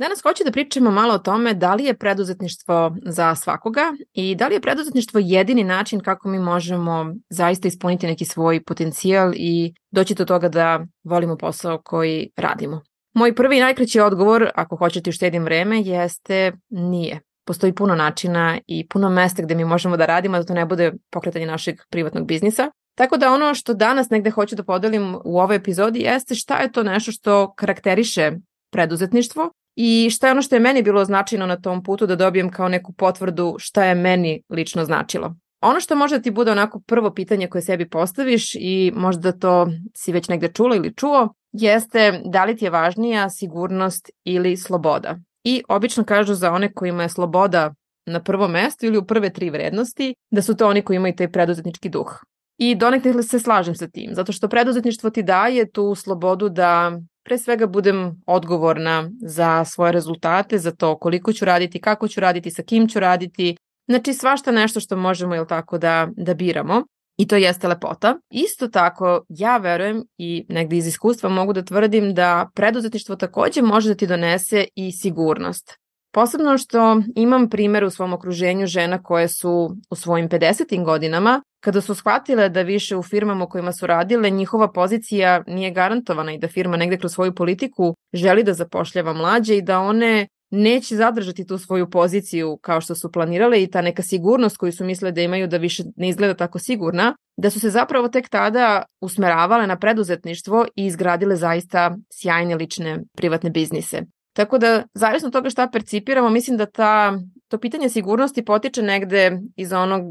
Danas hoću da pričamo malo o tome da li je preduzetništvo za svakoga i da li je preduzetništvo jedini način kako mi možemo zaista ispuniti neki svoj potencijal i doći do toga da volimo posao koji radimo. Moj prvi i najkraći odgovor, ako hoćete uštedim vreme, jeste nije. Postoji puno načina i puno mesta gde mi možemo da radimo da to ne bude pokretanje našeg privatnog biznisa. Tako da ono što danas negde hoću da podelim u ovoj epizodi jeste šta je to nešto što karakteriše preduzetništvo i šta je ono što je meni bilo značajno na tom putu da dobijem kao neku potvrdu šta je meni lično značilo. Ono što može da ti bude onako prvo pitanje koje sebi postaviš i možda to si već negde čula ili čuo, jeste da li ti je važnija sigurnost ili sloboda. I obično kažu za one kojima je sloboda na prvom mestu ili u prve tri vrednosti, da su to oni koji imaju taj preduzetnički duh. I donekle se slažem sa tim, zato što preduzetništvo ti daje tu slobodu da pre svega budem odgovorna za svoje rezultate, za to koliko ću raditi, kako ću raditi, sa kim ću raditi, znači svašta nešto što možemo ili tako da, da biramo. I to jeste lepota. Isto tako, ja verujem i negde iz iskustva mogu da tvrdim da preduzetništvo takođe može da ti donese i sigurnost. Posebno što imam primer u svom okruženju žena koje su u svojim 50. godinama, kada su shvatile da više u firmama u kojima su radile njihova pozicija nije garantovana i da firma negde kroz svoju politiku želi da zapošljava mlađe i da one neće zadržati tu svoju poziciju kao što su planirale i ta neka sigurnost koju su misle da imaju da više ne izgleda tako sigurna, da su se zapravo tek tada usmeravale na preduzetništvo i izgradile zaista sjajne lične privatne biznise. Tako da, zavisno od toga šta percipiramo, mislim da ta, to pitanje sigurnosti potiče negde iz onog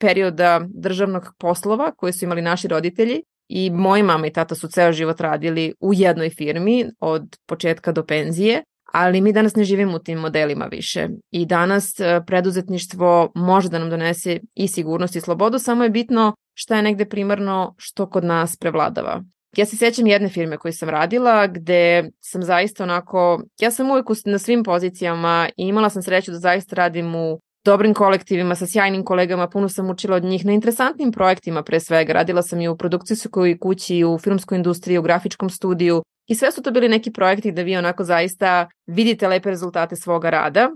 perioda državnog poslova koje su imali naši roditelji i moji mama i tata su ceo život radili u jednoj firmi od početka do penzije, ali mi danas ne živimo u tim modelima više. I danas e, preduzetništvo može da nam donese i sigurnost i slobodu, samo je bitno šta je negde primarno što kod nas prevladava. Ja se sjećam jedne firme koju sam radila gde sam zaista onako, ja sam uvijek na svim pozicijama i imala sam sreću da zaista radim u dobrim kolektivima, sa sjajnim kolegama, puno sam učila od njih na interesantnim projektima pre svega. Radila sam i u produkcijskoj kući, u filmskoj industriji, u grafičkom studiju i sve su to bili neki projekti da vi onako zaista vidite lepe rezultate svoga rada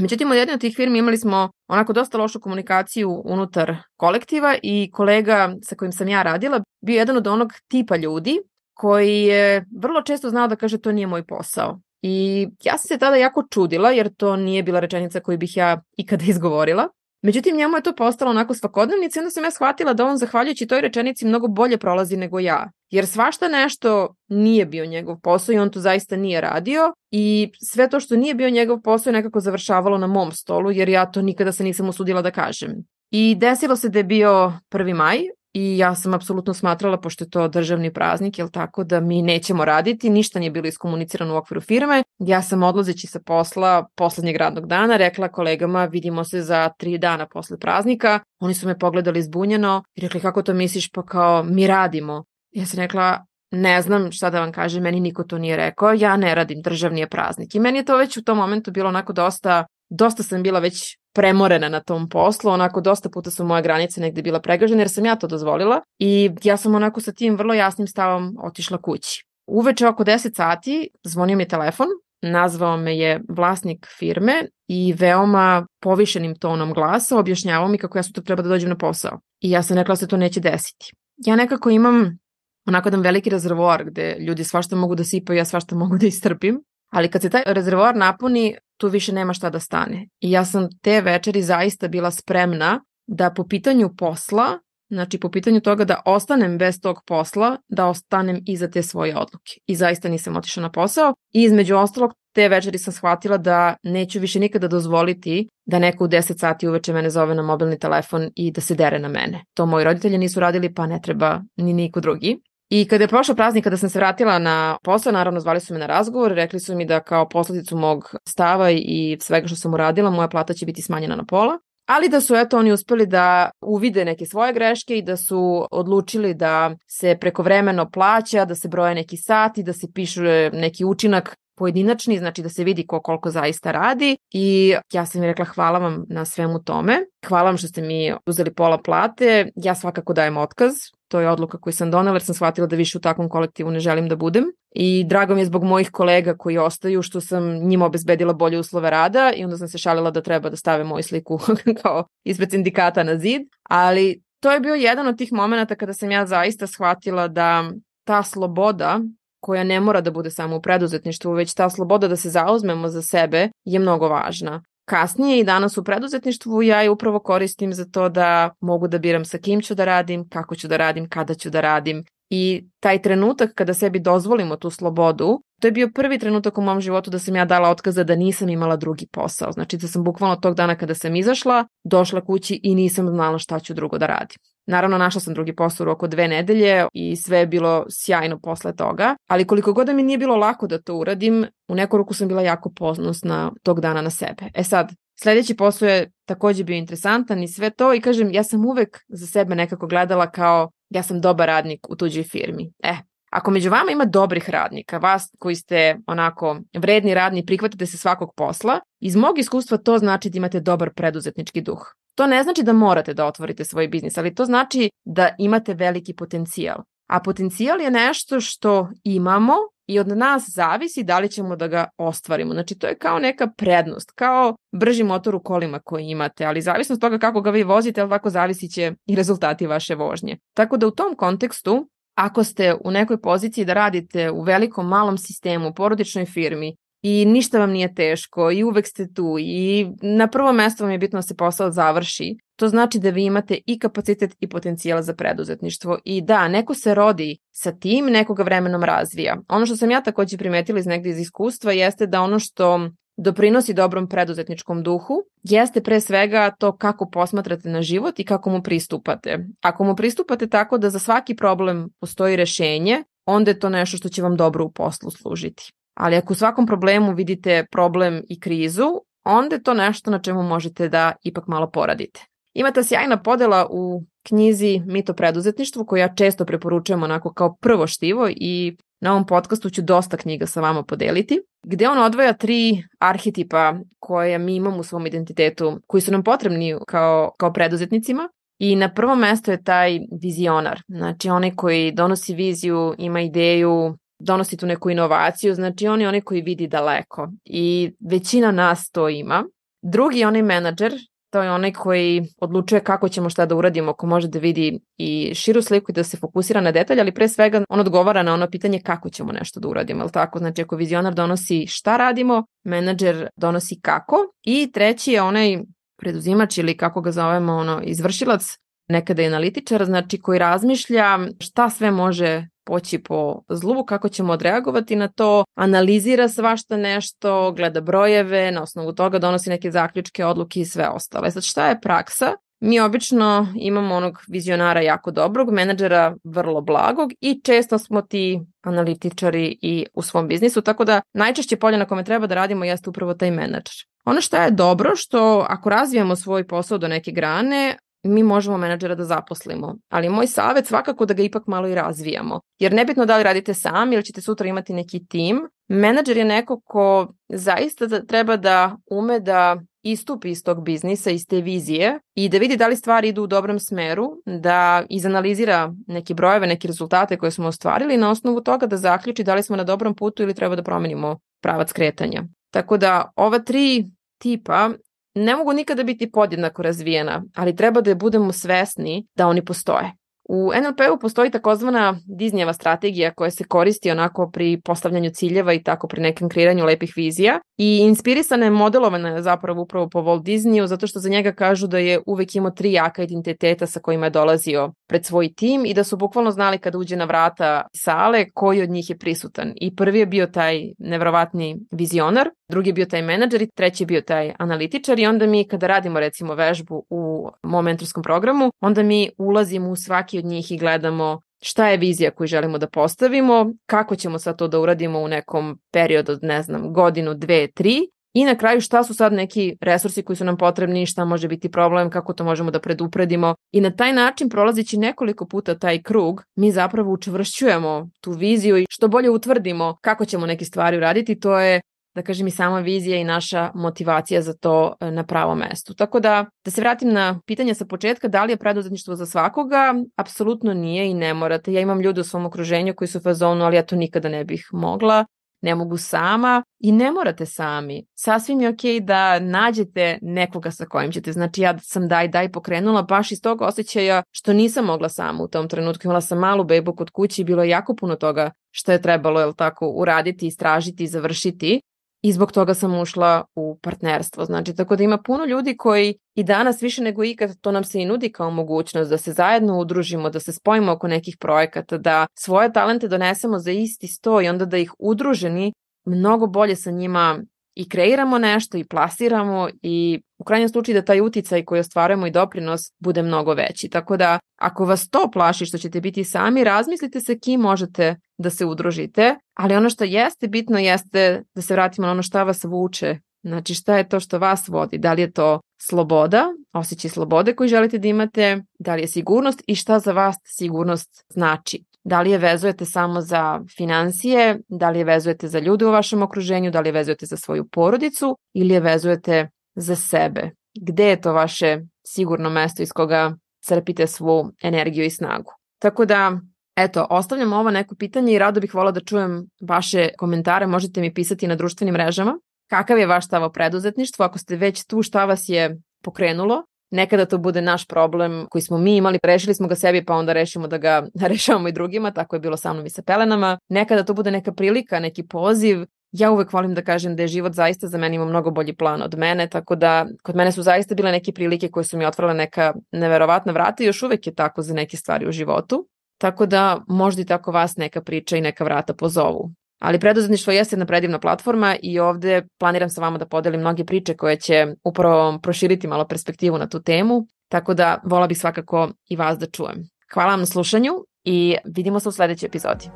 Međutim, u jednoj od tih firmi imali smo onako dosta lošu komunikaciju unutar kolektiva i kolega sa kojim sam ja radila bio jedan od onog tipa ljudi koji je vrlo često znao da kaže to nije moj posao. I ja sam se tada jako čudila jer to nije bila rečenica koju bih ja ikada izgovorila. Međutim, njemu je to postalo onako svakodnevnica i onda sam ja shvatila da on zahvaljujući toj rečenici mnogo bolje prolazi nego ja. Jer svašta nešto nije bio njegov posao i on to zaista nije radio i sve to što nije bio njegov posao je nekako završavalo na mom stolu jer ja to nikada se nisam usudila da kažem. I desilo se da je bio 1. maj i ja sam apsolutno smatrala, pošto je to državni praznik, jel tako, da mi nećemo raditi, ništa nije bilo iskomunicirano u okviru firme. Ja sam odlazeći sa posla poslednjeg radnog dana rekla kolegama vidimo se za tri dana posle praznika. Oni su me pogledali zbunjeno i rekli kako to misliš, pa kao mi radimo. Ja sam rekla ne znam šta da vam kažem, meni niko to nije rekao, ja ne radim, državni je praznik. I meni je to već u tom momentu bilo onako dosta, dosta sam bila već premorena na tom poslu, onako dosta puta su moje granice negde bila pregažena jer sam ja to dozvolila i ja sam onako sa tim vrlo jasnim stavom otišla kući. Uveče oko 10 sati zvonio mi telefon, nazvao me je vlasnik firme i veoma povišenim tonom glasa objašnjavao mi kako ja sutra treba da dođem na posao. I ja sam rekla da se to neće desiti. Ja nekako imam onako jedan veliki rezervoar gde ljudi svašta mogu da sipaju, ja svašta mogu da istrpim, ali kad se taj rezervoar napuni, tu više nema šta da stane. I ja sam te večeri zaista bila spremna da po pitanju posla, znači po pitanju toga da ostanem bez tog posla, da ostanem iza te svoje odluke. I zaista nisam otišla na posao. I između ostalog, te večeri sam shvatila da neću više nikada dozvoliti da neko u 10 sati uveče mene zove na mobilni telefon i da se dere na mene. To moji roditelji nisu radili, pa ne treba ni niko drugi. I kada je prošao praznik, kada sam se vratila na posao, naravno zvali su me na razgovor, rekli su mi da kao posledicu mog stava i svega što sam uradila, moja plata će biti smanjena na pola, ali da su eto oni uspeli da uvide neke svoje greške i da su odlučili da se prekovremeno plaća, da se broje neki sati, da se pišu neki učinak pojedinačni, znači da se vidi ko koliko zaista radi i ja sam mi rekla hvala vam na svemu tome. Hvala vam što ste mi uzeli pola plate. Ja svakako dajem otkaz. To je odluka koju sam donela jer sam shvatila da više u takvom kolektivu ne želim da budem. I drago mi je zbog mojih kolega koji ostaju što sam njima obezbedila bolje uslove rada i onda sam se šalila da treba da stave moju sliku kao ispred sindikata na zid. Ali to je bio jedan od tih momenta kada sam ja zaista shvatila da ta sloboda koja ne mora da bude samo u preduzetništvu, već ta sloboda da se zauzmemo za sebe je mnogo važna. Kasnije i danas u preduzetništvu ja je upravo koristim za to da mogu da biram sa kim ću da radim, kako ću da radim, kada ću da radim. I taj trenutak kada sebi dozvolimo tu slobodu, to je bio prvi trenutak u mom životu da sam ja dala otkaza da nisam imala drugi posao. Znači da sam bukvalno tog dana kada sam izašla, došla kući i nisam znala šta ću drugo da radim. Naravno, našla sam drugi posao u roku dve nedelje i sve je bilo sjajno posle toga, ali koliko god da mi nije bilo lako da to uradim, u neku ruku sam bila jako poznosna tog dana na sebe. E sad, Sledeći posao je takođe bio interesantan i sve to i kažem, ja sam uvek za sebe nekako gledala kao ja sam dobar radnik u tuđoj firmi. E, ako među vama ima dobrih radnika, vas koji ste onako vredni radni, prihvatite se svakog posla, iz mog iskustva to znači da imate dobar preduzetnički duh. To ne znači da morate da otvorite svoj biznis, ali to znači da imate veliki potencijal. A potencijal je nešto što imamo i od nas zavisi da li ćemo da ga ostvarimo. Znači to je kao neka prednost, kao brži motor u kolima koji imate, ali zavisno od toga kako ga vi vozite, ali tako zavisit će i rezultati vaše vožnje. Tako da u tom kontekstu ako ste u nekoj poziciji da radite u velikom malom sistemu, porodičnoj firmi i ništa vam nije teško i uvek ste tu i na prvo mesto vam je bitno da se posao završi, to znači da vi imate i kapacitet i potencijal za preduzetništvo. I da, neko se rodi sa tim, nekoga vremenom razvija. Ono što sam ja takođe primetila iz negde iz iskustva jeste da ono što doprinosi dobrom preduzetničkom duhu jeste pre svega to kako posmatrate na život i kako mu pristupate. Ako mu pristupate tako da za svaki problem postoji rešenje, onda je to nešto što će vam dobro u poslu služiti. Ali ako u svakom problemu vidite problem i krizu, onda je to nešto na čemu možete da ipak malo poradite. Ima ta sjajna podela u knjizi Mito preduzetništvo koju ja često preporučujem onako kao prvo štivo i na ovom podcastu ću dosta knjiga sa vama podeliti, gde on odvaja tri arhetipa koje mi imamo u svom identitetu, koji su nam potrebni kao, kao preduzetnicima. I na prvo mesto je taj vizionar, znači onaj koji donosi viziju, ima ideju, donosi tu neku inovaciju, znači on je onaj koji vidi daleko i većina nas to ima. Drugi onaj menadžer, to je onaj koji odlučuje kako ćemo šta da uradimo, ko može da vidi i širu sliku i da se fokusira na detalj, ali pre svega on odgovara na ono pitanje kako ćemo nešto da uradimo, ali tako? Znači ako vizionar donosi šta radimo, menadžer donosi kako i treći je onaj preduzimač ili kako ga zovemo ono izvršilac, nekada je analitičar, znači koji razmišlja šta sve može poći po zlu, kako ćemo odreagovati na to, analizira svašta nešto, gleda brojeve, na osnovu toga donosi neke zaključke, odluke i sve ostale. Sad šta je praksa? Mi obično imamo onog vizionara jako dobrog, menadžera vrlo blagog i često smo ti analitičari i u svom biznisu, tako da najčešće polje na kome treba da radimo jeste upravo taj menadžer. Ono što je dobro, što ako razvijamo svoj posao do neke grane, mi možemo menadžera da zaposlimo. Ali moj savet svakako da ga ipak malo i razvijamo. Jer nebitno da li radite sami ili ćete sutra imati neki tim, menadžer je neko ko zaista da treba da ume da istupi iz tog biznisa, iz te vizije i da vidi da li stvari idu u dobrom smeru, da izanalizira neke brojeve, neke rezultate koje smo ostvarili na osnovu toga da zaključi da li smo na dobrom putu ili treba da promenimo pravac kretanja. Tako da ova tri tipa ne mogu nikada biti podjednako razvijena, ali treba da budemo svesni da oni postoje. U NLP-u postoji takozvana Disneyeva strategija koja se koristi onako pri postavljanju ciljeva i tako pri nekom kreiranju lepih vizija i inspirisana je modelovana je zapravo upravo po Walt Disneyu zato što za njega kažu da je uvek imao tri jaka identiteta sa kojima je dolazio pred svoj tim i da su bukvalno znali kada uđe na vrata sale koji od njih je prisutan. I prvi je bio taj nevrovatni vizionar, drugi je bio taj menadžer i treći je bio taj analitičar i onda mi kada radimo recimo vežbu u mom mentorskom programu, onda mi ulazimo u svaki od njih i gledamo šta je vizija koju želimo da postavimo, kako ćemo sad to da uradimo u nekom periodu, ne znam, godinu, dve, tri I na kraju šta su sad neki resursi koji su nam potrebni, šta može biti problem, kako to možemo da predupredimo. I na taj način prolazići nekoliko puta taj krug, mi zapravo učvršćujemo tu viziju i što bolje utvrdimo kako ćemo neke stvari uraditi, to je da kažem i sama vizija i naša motivacija za to e, na pravom mestu. Tako da, da se vratim na pitanje sa početka, da li je preduzetništvo za svakoga? Apsolutno nije i ne morate. Ja imam ljude u svom okruženju koji su u fazonu, ali ja to nikada ne bih mogla ne mogu sama i ne morate sami. Sasvim je okej da nađete nekoga sa kojim ćete. Znači ja sam daj daj pokrenula baš iz tog osjećaja što nisam mogla sama u tom trenutku. Imala sam malu bebu kod kući i bilo je jako puno toga što je trebalo jel tako, uraditi, istražiti završiti i zbog toga sam ušla u partnerstvo. Znači, tako da ima puno ljudi koji i danas više nego ikad to nam se i nudi kao mogućnost da se zajedno udružimo, da se spojimo oko nekih projekata, da svoje talente donesemo za isti sto i onda da ih udruženi mnogo bolje sa njima i kreiramo nešto i plasiramo i u krajnjem slučaju da taj uticaj koji ostvarujemo i doprinos bude mnogo veći. Tako da ako vas to plaši što ćete biti sami, razmislite se kim možete da se udružite, ali ono što jeste bitno jeste da se vratimo na ono šta vas vuče Znači šta je to što vas vodi? Da li je to sloboda, osjećaj slobode koji želite da imate, da li je sigurnost i šta za vas sigurnost znači? Da li je vezujete samo za financije, da li je vezujete za ljude u vašem okruženju, da li je vezujete za svoju porodicu ili je vezujete za sebe? Gde je to vaše sigurno mesto iz koga crpite svu energiju i snagu? Tako da Eto, ostavljam ovo neko pitanje i rado bih volila da čujem vaše komentare. Možete mi pisati na društvenim mrežama. Kakav je vaš stav o preduzetništvu? Ako ste već tu, šta vas je pokrenulo? Nekada to bude naš problem koji smo mi imali, rešili smo ga sebi pa onda rešimo da ga rešavamo i drugima, tako je bilo sa mnom i sa pelenama. Nekada to bude neka prilika, neki poziv, ja uvek volim da kažem da je život zaista za mene ima mnogo bolji plan od mene, tako da kod mene su zaista bile neke prilike koje su mi otvorile neka neverovatna vrata i još uvek je tako za neke stvari u životu. Tako da možda i tako vas neka priča i neka vrata pozovu. Ali preduzetništvo jeste jedna predivna platforma i ovde planiram sa vama da podelim mnoge priče koje će upravo proširiti malo perspektivu na tu temu, tako da vola bih svakako i vas da čujem. Hvala vam na slušanju i vidimo se u sledećoj epizodi.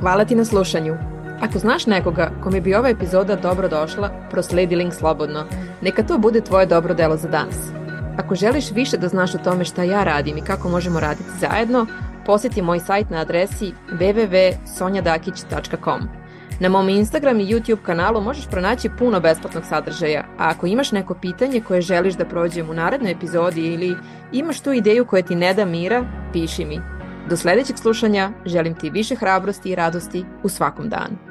Hvala ti na slušanju. Ako znaš nekoga kome bi ova epizoda dobro došla, prosledi link slobodno. Neka to bude tvoje dobro delo za danas. Ako želiš više da znaš o tome šta ja radim i kako možemo raditi zajedno, poseti moj sajt na adresi www.sonjadakić.com. Na mom Instagram i YouTube kanalu možeš pronaći puno besplatnog sadržaja, a ako imaš neko pitanje koje želiš da prođem u narednoj epizodi ili imaš tu ideju koja ti ne da mira, piši mi. Do sledećeg slušanja želim ti više hrabrosti i radosti u svakom danu.